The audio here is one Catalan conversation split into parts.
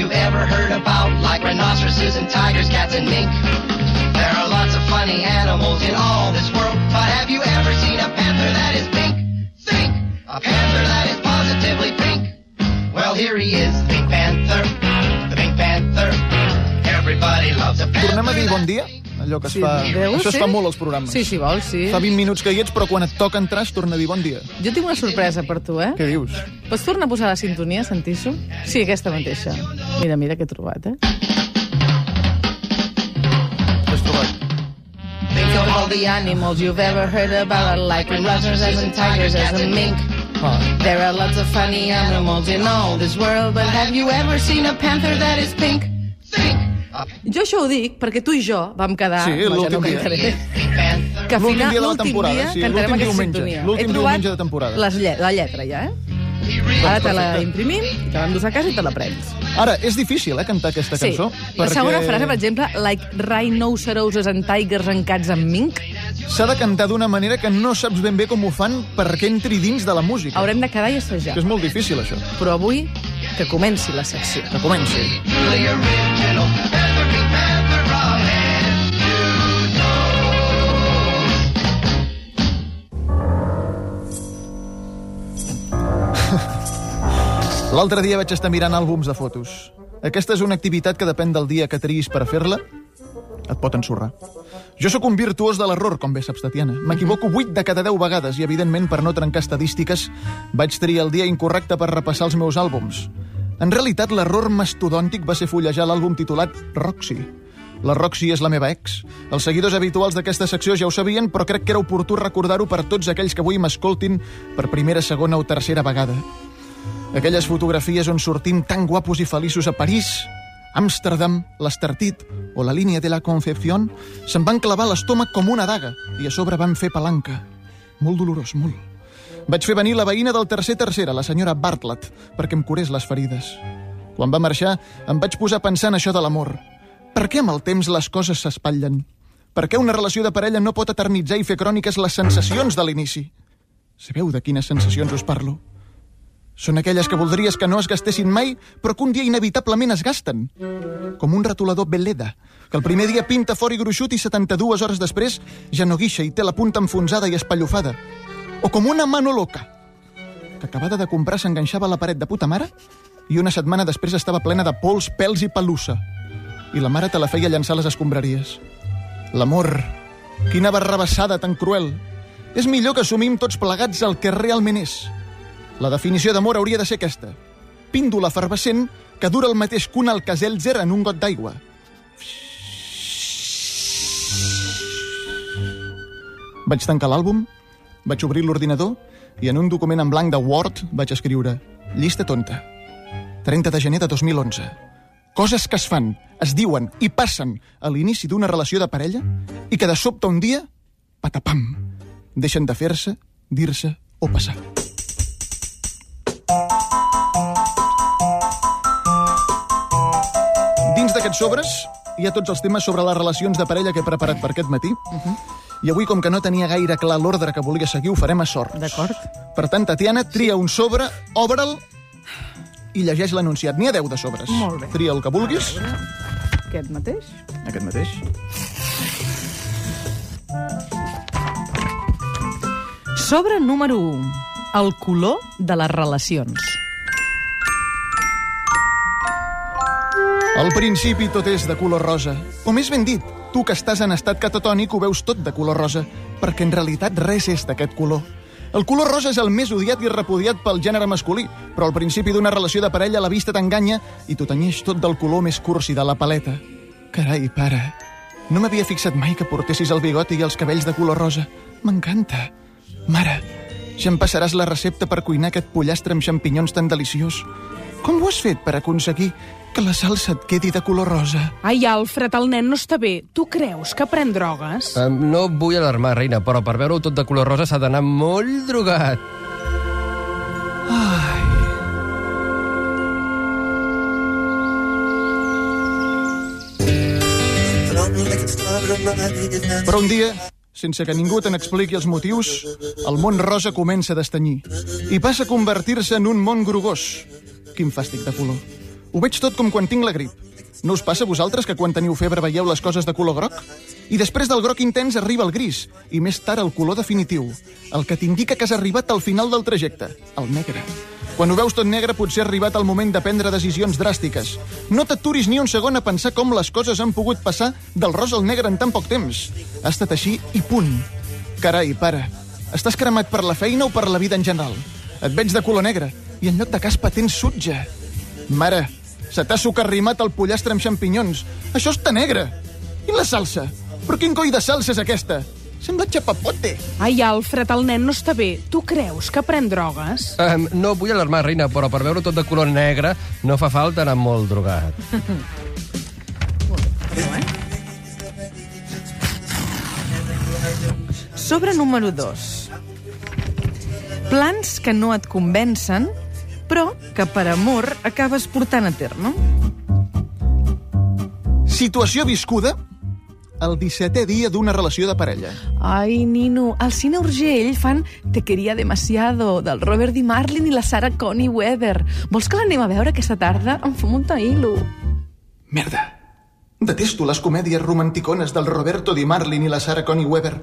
you ever heard about like rhinoceroses and tigers, cats and mink? There are lots of funny animals in all this world, but have you ever seen a panther that is pink? Think! A panther that is positively pink. Well, here he is, the Pink Panther, the Pink Panther. Everybody loves a panther. Tornem a dir bon dia? Allò que es Sí, fa... veus, Això es sí? fa molt als programes. Sí, si vols, sí. Fa 20 minuts que hi ets, però quan et toca entrar es torna a dir bon dia. Jo tinc una sorpresa per tu, eh? Què dius? Pots tornar a posar la sintonia, sentir-ho? Sí, aquesta mateixa. Mira, mira què he trobat, eh? Què has trobat? Think of all the animals you've ever heard about, like rhinoceroses and tigers as a mink. Ah, There are lots of funny animals in all this world, but have you ever seen a panther that is pink? Think! A Jo això ho dic perquè tu i jo vam quedar... Sí, l'últim no dia. Que a final, dia l'últim temporada, dia sí, cantarem aquesta diumenge. sintonia. L'últim diumenge de temporada. Les lle la lletra, ja, eh? Ara te la imprimim, te l'endús a casa i te la prens. Ara, és difícil, eh, cantar aquesta Sí. cançó. La segona frase, per exemple, like rhinoceroses and tigers and cats and mink, S'ha de cantar d'una manera que no saps ben bé com ho fan perquè entri dins de la música. haurem de quedar i assajar. Que és molt difícil, això. Però avui, que comenci la secció. Que comenci. L'altre dia vaig estar mirant àlbums de fotos. Aquesta és una activitat que depèn del dia que triïs per fer-la, et pot ensorrar. Jo sóc un virtuós de l'error, com bé saps, Tatiana. M'equivoco 8 de cada 10 vegades i, evidentment, per no trencar estadístiques, vaig triar el dia incorrecte per repassar els meus àlbums. En realitat, l'error mastodòntic va ser fullejar l'àlbum titulat Roxy. La Roxy és la meva ex. Els seguidors habituals d'aquesta secció ja ho sabien, però crec que era oportú recordar-ho per tots aquells que avui m'escoltin per primera, segona o tercera vegada. Aquelles fotografies on sortim tan guapos i feliços a París, Amsterdam, l'Estartit o la línia de la Concepción se'n van clavar l'estómac com una daga i a sobre van fer palanca. Molt dolorós, molt. Vaig fer venir la veïna del tercer tercera, la senyora Bartlett, perquè em curés les ferides. Quan va marxar, em vaig posar a pensar en això de l'amor. Per què amb el temps les coses s'espatllen? Per què una relació de parella no pot eternitzar i fer cròniques les sensacions de l'inici? Sabeu de quines sensacions us parlo? Són aquelles que voldries que no es gastessin mai, però que un dia inevitablement es gasten. Com un retolador Veleda, que el primer dia pinta fort i gruixut i 72 hores després ja no guixa i té la punta enfonsada i espallofada. O com una mano loca, que acabada de comprar s'enganxava a la paret de puta mare i una setmana després estava plena de pols, pèls i pelussa. I la mare te la feia llançar les escombraries. L'amor, quina barrabassada tan cruel. És millor que assumim tots plegats el que realment és. La definició d'amor hauria de ser aquesta. Píndola efervescent que dura el mateix que un alcazelzer en un got d'aigua. Vaig tancar l'àlbum, vaig obrir l'ordinador i en un document en blanc de Word vaig escriure Llista tonta. 30 de gener de 2011. Coses que es fan, es diuen i passen a l'inici d'una relació de parella i que de sobte un dia, patapam, deixen de fer-se, dir-se o passar. Dins d'aquests sobres hi ha tots els temes sobre les relacions de parella que he preparat per aquest matí. I avui, com que no tenia gaire clar l'ordre que volia seguir, ho farem a sort. D'acord. Per tant, Tatiana, tria un sobre, obre'l i llegeix l'anunciat. N'hi ha 10 de sobres. Molt bé. Tria el que vulguis. Aquest mateix? Aquest mateix. Sobre número 1. El color de les relacions. Al principi tot és de color rosa. O més ben dit, tu que estàs en estat catatònic ho veus tot de color rosa, perquè en realitat res és d'aquest color. El color rosa és el més odiat i repudiat pel gènere masculí, però al principi d'una relació de parella la vista t'enganya i t'ho tenyeix tot del color més cursi de la paleta. Carai, pare, no m'havia fixat mai que portessis el bigoti i els cabells de color rosa. M'encanta. Mare, ja em passaràs la recepta per cuinar aquest pollastre amb xampinyons tan deliciós. Com ho has fet per aconseguir que la salsa et quedi de color rosa? Ai, Alfred, el nen no està bé. Tu creus que pren drogues? Um, no et vull alarmar, reina, però per veure-ho tot de color rosa s'ha d'anar molt drogat. Però un dia, sense que ningú te n'expliqui els motius, el món rosa comença a destenyir i passa a convertir-se en un món grogós. Quin fàstic de color. Ho veig tot com quan tinc la grip. No us passa a vosaltres que quan teniu febre veieu les coses de color groc? I després del groc intens arriba el gris, i més tard el color definitiu, el que t'indica que has arribat al final del trajecte, el negre. Quan ho veus tot negre potser ha arribat el moment de prendre decisions dràstiques. No t'aturis ni un segon a pensar com les coses han pogut passar del rosa al negre en tan poc temps. Ha estat així i punt. Carai, pare, estàs cremat per la feina o per la vida en general? Et veig de color negre i en lloc de caspa tens sutge. Mare, se t'ha sucarrimat el pollastre amb xampinyons. Això està negre. I la salsa? Però quin coi de salsa és aquesta? Sembla xapapote. Ai, Alfred, el nen no està bé. Tu creus que pren drogues? Um, no vull alarmar, reina, però per veure tot de color negre no fa falta anar molt drogat. Sobre número 2. Plans que no et convencen, però que per amor acabes portant a terme. Situació viscuda el 17è dia d'una relació de parella. Ai, Nino, al Cine Urgell fan Te quería demasiado, del Robert Di Marlin i la Sarah Connie Weber. Vols que l'anem a veure aquesta tarda? Em fa molta il·lu. Merda. Detesto les comèdies romanticones del Roberto Di Marlin i la Sarah Connie Weber.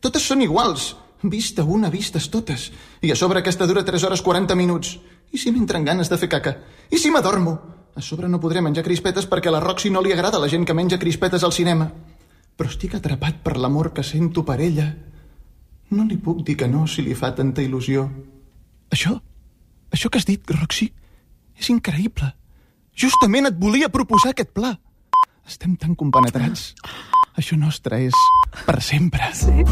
Totes són iguals. Vista una, vistes totes. I a sobre aquesta dura 3 hores 40 minuts. I si m'entren ganes de fer caca? I si m'adormo? A sobre no podré menjar crispetes perquè a la Roxy no li agrada la gent que menja crispetes al cinema. Però estic atrapat per l'amor que sento per ella. No li puc dir que no si li fa tanta il·lusió. Això, això que has dit, Roxy, és increïble. Justament et volia proposar aquest pla. Estem tan compenetrats. Això nostre és per sempre. Sí?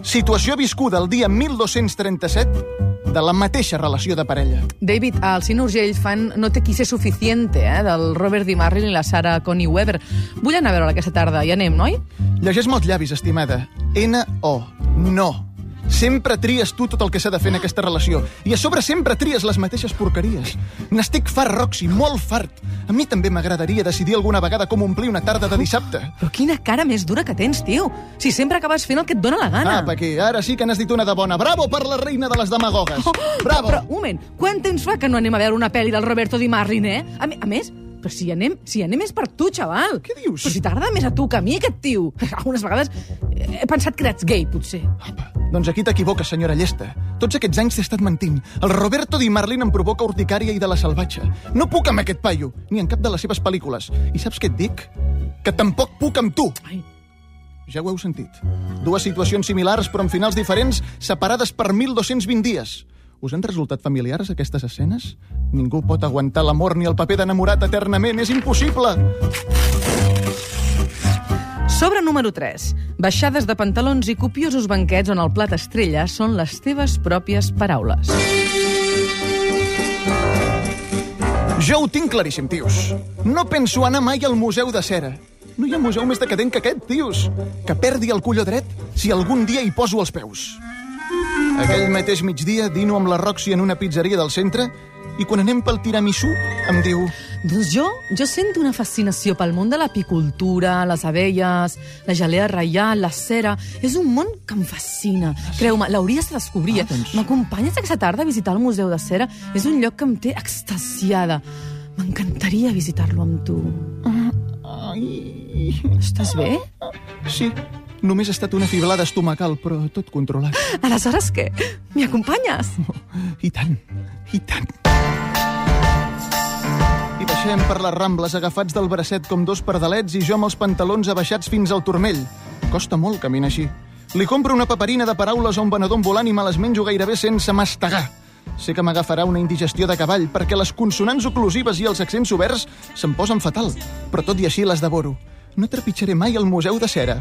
Situació viscuda el dia 1237 de la mateixa relació de parella. David, al Cine Urgell fan No te quise suficiente, eh, del Robert Di Marlin i la Sarah Connie Weber. Vull anar a veure aquesta tarda. Hi anem, noi? Llegeix-me els llavis, estimada. N-O. No. Sempre tries tu tot el que s'ha de fer en aquesta relació. I a sobre sempre tries les mateixes porqueries. N'estic fart, Roxy, molt fart. A mi també m'agradaria decidir alguna vegada com omplir una tarda de dissabte. Però quina cara més dura que tens, tio. Si sempre acabes fent el que et dona la gana. Apa, aquí, ara sí que n'has dit una de bona. Bravo per la reina de les demagogues. Bravo. Però, un moment, quant temps fa que no anem a veure una pel·li del Roberto Di Marlin, eh? A, a més, però si anem, si anem és per tu, xaval. Què dius? Però si t'agrada més a tu que a mi, aquest tio. Algunes vegades he pensat que eres gay, potser. Apa, doncs aquí t'equivoques, senyora Llesta. Tots aquests anys t'he estat mentint. El Roberto Di Marlin em provoca urticària i de la salvatge. No puc amb aquest paio, ni en cap de les seves pel·lícules. I saps què et dic? Que tampoc puc amb tu. Ai, Ja ho heu sentit. Dues situacions similars, però amb finals diferents, separades per 1.220 dies. Us han resultat familiars aquestes escenes? Ningú pot aguantar l'amor ni el paper d'enamorat eternament. És impossible! Sobre número 3. Baixades de pantalons i copiosos banquets on el plat estrella són les teves pròpies paraules. Jo ho tinc claríssim, tios. No penso anar mai al Museu de Cera. No hi ha museu més decadent que aquest, tios. Que perdi el colló dret si algun dia hi poso els peus. Aquell mateix migdia dino amb la Roxy en una pizzeria del centre i quan anem pel tiramisú em diu Doncs jo, jo sento una fascinació pel món de l'apicultura, les abelles, la gelea reial, la cera... És un món que em fascina. Creu-me, l'hauries de descobrir. Ah, doncs- M'acompanyes aquesta tarda a visitar el Museu de Cera? És un lloc que em té extasiada. M'encantaria visitar-lo amb tu. Ai... Estàs bé? Sí, només ha estat una fiblada estomacal, però tot controlat. Aleshores què? M'hi acompanyes? I tant, i tant. Baixem per les Rambles agafats del bracet com dos pardalets i jo amb els pantalons abaixats fins al turmell. Costa molt caminar així. Li compro una paperina de paraules a un venedor ambulant i me les menjo gairebé sense mastegar. Sé que m'agafarà una indigestió de cavall perquè les consonants oclusives i els accents oberts se'm posen fatal, però tot i així les devoro. No trepitjaré mai al Museu de Cera.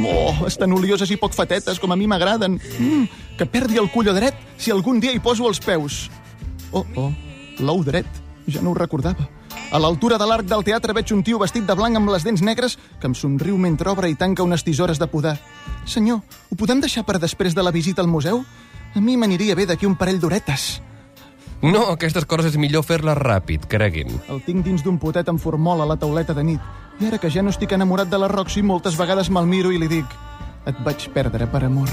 Oh, estan olioses i poc fatetes, com a mi m'agraden. Mm, que perdi el colló dret si algun dia hi poso els peus. Oh, oh, l'ou dret. Ja no ho recordava. A l'altura de l'arc del teatre veig un tio vestit de blanc amb les dents negres que em somriu mentre obre i tanca unes tisores de podar. Senyor, ho podem deixar per després de la visita al museu? A mi m'aniria bé d'aquí un parell d'horetes. No, aquestes coses és millor fer-les ràpid, cregui'm. El tinc dins d'un potet amb formol a la tauleta de nit. I ara que ja no estic enamorat de la Roxy, moltes vegades me'l miro i li dic et vaig perdre per amor.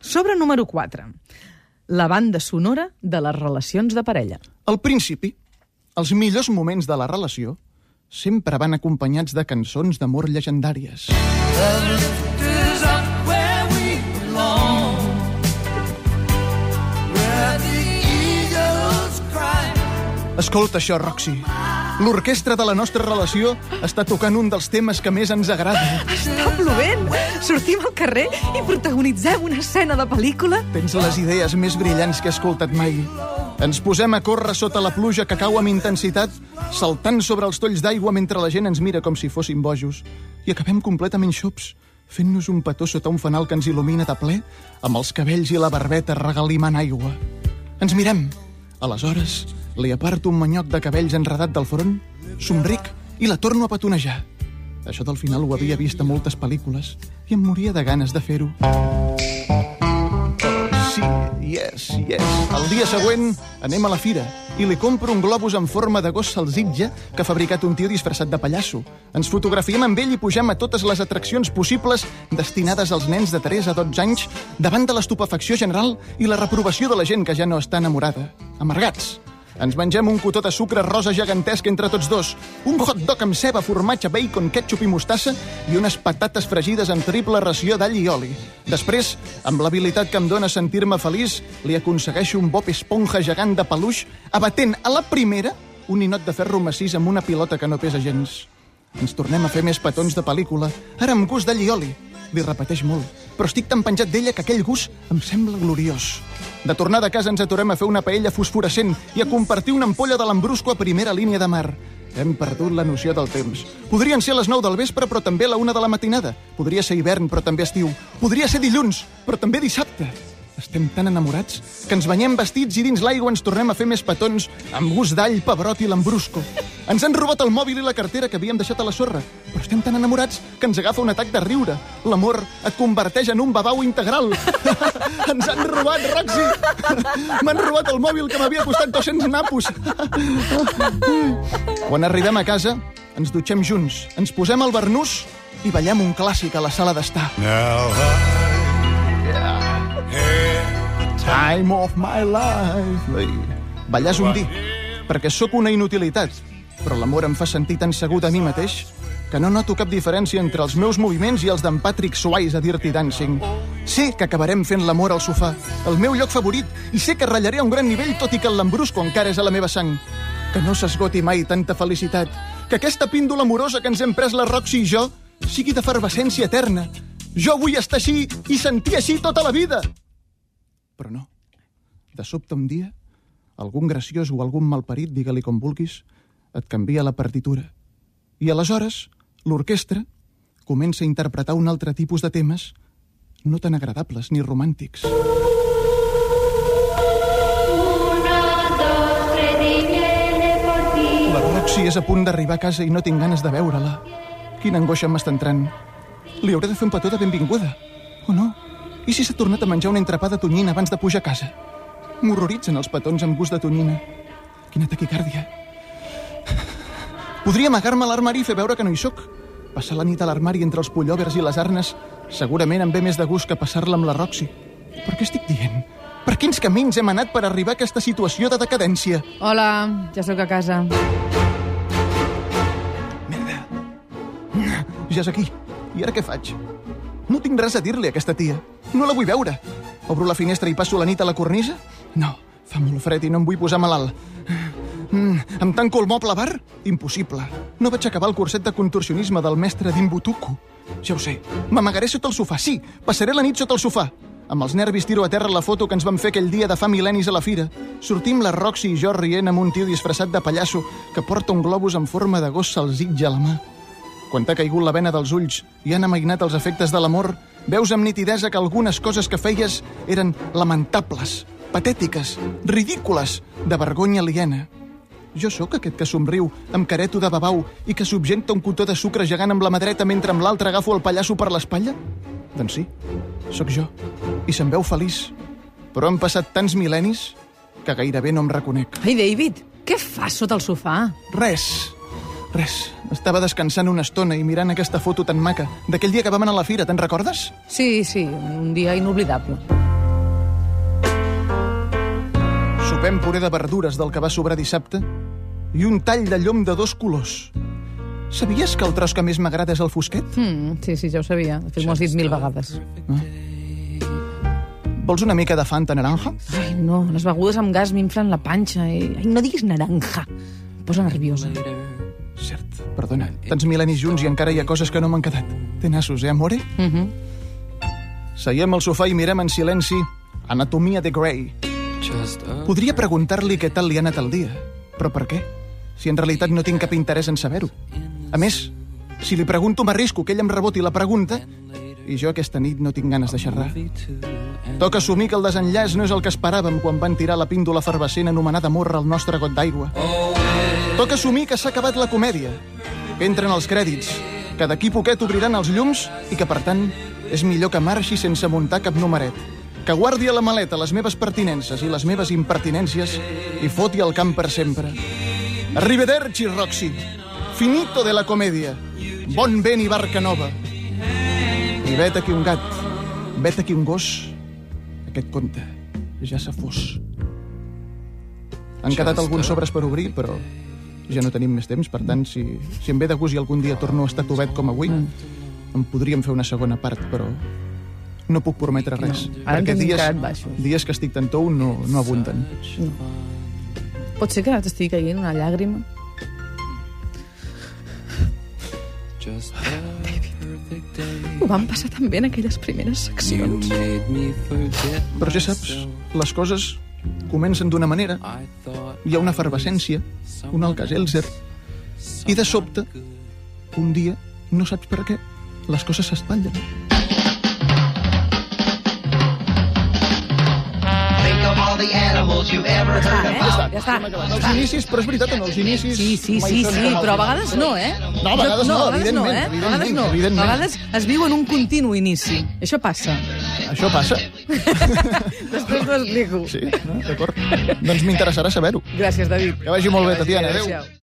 Sobre número 4. La banda sonora de les relacions de parella. Al principi, els millors moments de la relació sempre van acompanyats de cançons d'amor llegendàries. Escolta això, Roxy. L'orquestra de la nostra relació està tocant un dels temes que més ens agrada. Està plovent! Sortim al carrer i protagonitzem una escena de pel·lícula? Tens les idees més brillants que he escoltat mai. Ens posem a córrer sota la pluja que cau amb intensitat, saltant sobre els tolls d'aigua mentre la gent ens mira com si fóssim bojos. I acabem completament xops, fent-nos un petó sota un fanal que ens il·lumina de ple, amb els cabells i la barbeta regalimant aigua. Ens mirem. Aleshores, li aparto un manyoc de cabells enredat del front, somric i la torno a petonejar. Això del final ho havia vist a moltes pel·lícules i em moria de ganes de fer-ho. Sí, yes, yes. El dia següent anem a la fira i li compro un globus en forma de gos salsitge que ha fabricat un tio disfressat de pallasso. Ens fotografiem amb ell i pugem a totes les atraccions possibles destinades als nens de 3 a 12 anys davant de l'estupefacció general i la reprovació de la gent que ja no està enamorada. Amargats. Ens mengem un cotó de sucre rosa gegantesc entre tots dos, un hot dog amb ceba, formatge, bacon, ketchup i mostassa i unes patates fregides amb triple ració d'all i oli. Després, amb l'habilitat que em dóna sentir-me feliç, li aconsegueixo un Bob Esponja gegant de peluix, abatent a la primera un ninot de ferro massís amb una pilota que no pesa gens. Ens tornem a fer més petons de pel·lícula, ara amb gust d'all i oli. Li repeteix molt, però estic tan penjat d'ella que aquell gust em sembla gloriós. De tornada a casa ens aturem a fer una paella fosforescent i a compartir una ampolla de l'embrusco a primera línia de mar. Hem perdut la noció del temps. Podrien ser les 9 del vespre, però també la 1 de la matinada. Podria ser hivern, però també estiu. Podria ser dilluns, però també dissabte. Estem tan enamorats que ens banyem vestits i dins l'aigua ens tornem a fer més petons amb gust d'all, pebrot i lambrusco. Ens han robat el mòbil i la cartera que havíem deixat a la sorra, però estem tan enamorats que ens agafa un atac de riure. L'amor et converteix en un babau integral. ens han robat, Roxy! M'han robat el mòbil que m'havia costat 200 napos. Quan arribem a casa, ens dutxem junts, ens posem al barnús i ballem un clàssic a la sala d'estar. Now Time of my life. Ei, Ballar és un dir, perquè sóc una inutilitat, però l'amor em fa sentir tan segur de mi mateix que no noto cap diferència entre els meus moviments i els d'en Patrick Swayze a Dirty Dancing. Sé que acabarem fent l'amor al sofà, el meu lloc favorit, i sé que ratllaré a un gran nivell tot i que el lambrusco encara és a la meva sang. Que no s'esgoti mai tanta felicitat. Que aquesta píndola amorosa que ens hem pres la Roxy i jo sigui d'efervescència eterna. Jo vull estar així i sentir així tota la vida. Però no. De sobte un dia, algun graciós o algun malparit, digue-li com vulguis, et canvia la partitura. I aleshores, l'orquestra comença a interpretar un altre tipus de temes no tan agradables ni romàntics. La Roxy és a punt d'arribar a casa i no tinc ganes de veure-la. Quina angoixa m'està entrant. Li hauré de fer un petó de benvinguda. O no? I si s'ha tornat a menjar un entrepà de tonyina abans de pujar a casa? M'horroritzen els petons amb gust de tonyina. Quina taquicàrdia. Podria amagar-me a l'armari i fer veure que no hi sóc. Passar la nit a l'armari entre els pullòvers i les arnes segurament em ve més de gust que passar-la amb la Roxy. Per què estic dient? Per quins camins hem anat per arribar a aquesta situació de decadència? Hola, ja sóc a casa. Merda. Ja és aquí. I ara què faig? No tinc res a dir-li a aquesta tia. No la vull veure. Obro la finestra i passo la nit a la cornisa? No, fa molt fred i no em vull posar malalt. Mm, em tanco al moble bar? Impossible. No vaig acabar el curset de contorsionisme del mestre d'Imbutuku. Ja ho sé. M'amagaré sota el sofà. Sí, passaré la nit sota el sofà. Amb els nervis tiro a terra la foto que ens vam fer aquell dia de fa mil·lennis a la fira. Sortim la Roxy i jo rient amb un tio disfressat de pallasso que porta un globus en forma de gos salsitge a la mà. Quan t'ha caigut la vena dels ulls i han amainat els efectes de l'amor, veus amb nitidesa que algunes coses que feies eren lamentables, patètiques, ridícules, de vergonya aliena. Jo sóc aquest que somriu amb careto de babau i que subjecta un cotó de sucre gegant amb la mà dreta mentre amb l'altra agafo el pallasso per l'espatlla? Doncs sí, sóc jo. I se'm veu feliç. Però han passat tants mil·lennis que gairebé no em reconec. Ai, David, què fas sota el sofà? Res. Res. Estava descansant una estona i mirant aquesta foto tan maca d'aquell dia que vam anar a la fira, te'n recordes? Sí, sí, un dia inoblidable. Sopem puré de verdures del que va sobrar dissabte i un tall de llom de dos colors. Sabies que el tros que més m'agrada és el fosquet? Mm, sí, sí, ja ho sabia. De fet, m'ho has dit mil vegades. Vols una mica de Fanta naranja? Ai, no, les begudes amb gas m'inflen la panxa. I... Ai, no diguis naranja. Em posa nerviosa. Cert, perdona. Tants mil·lennis junts i encara hi ha coses que no m'han quedat. Té nassos, eh, amore? Mm -hmm. Seiem al sofà i mirem en silenci Anatomia de Grey. Podria preguntar-li què tal li ha anat el dia, però per què? Si en realitat no tinc cap interès en saber-ho. A més, si li pregunto m'arrisco que ell em reboti la pregunta i jo aquesta nit no tinc ganes de xerrar. Toca assumir que el desenllaç no és el que esperàvem quan van tirar la píndola efervescent anomenada morra al nostre got d'aigua. Toca assumir que s'ha acabat la comèdia, que entren els crèdits, que d'aquí poquet obriran els llums i que, per tant, és millor que marxi sense muntar cap numeret, que guardi a la maleta les meves pertinences i les meves impertinències i foti al camp per sempre. Arrivederci, Roxy. Finito de la comèdia. Bon vent i barca nova. I vet aquí un gat, vet aquí un gos. Aquest conte ja s'ha fos. Han quedat alguns sobres per obrir, però ja no tenim més temps, per tant, si, si em ve de gust i algun dia torno a estar tovet com avui, en podríem fer una segona part, però no puc prometre res. No, ara perquè dies, dies que estic tan tou no, no abunden. Pot ser que t'estigui caient una llàgrima? Ho vam passar tan bé en aquelles primeres seccions. Però ja saps, les coses comencen d'una manera, hi ha una efervescència, un Alka-Seltzer, i de sobte, un dia, no saps per què, les coses s'espatllen. Està, eh? Ja està. Els inicis, però és veritat, en els inicis... Sí, sí, sí, sí, però a vegades no, eh? No, a vegades no, a vegades no, eh? evidentment, A vegades no. evidentment. A vegades es viu en un continu inici. Això passa. Això passa? Després t'ho explico. Sí, no? d'acord. doncs m'interessarà saber-ho. Gràcies, David. Que vagi molt bé, Tatiana. Adéu. Adéu.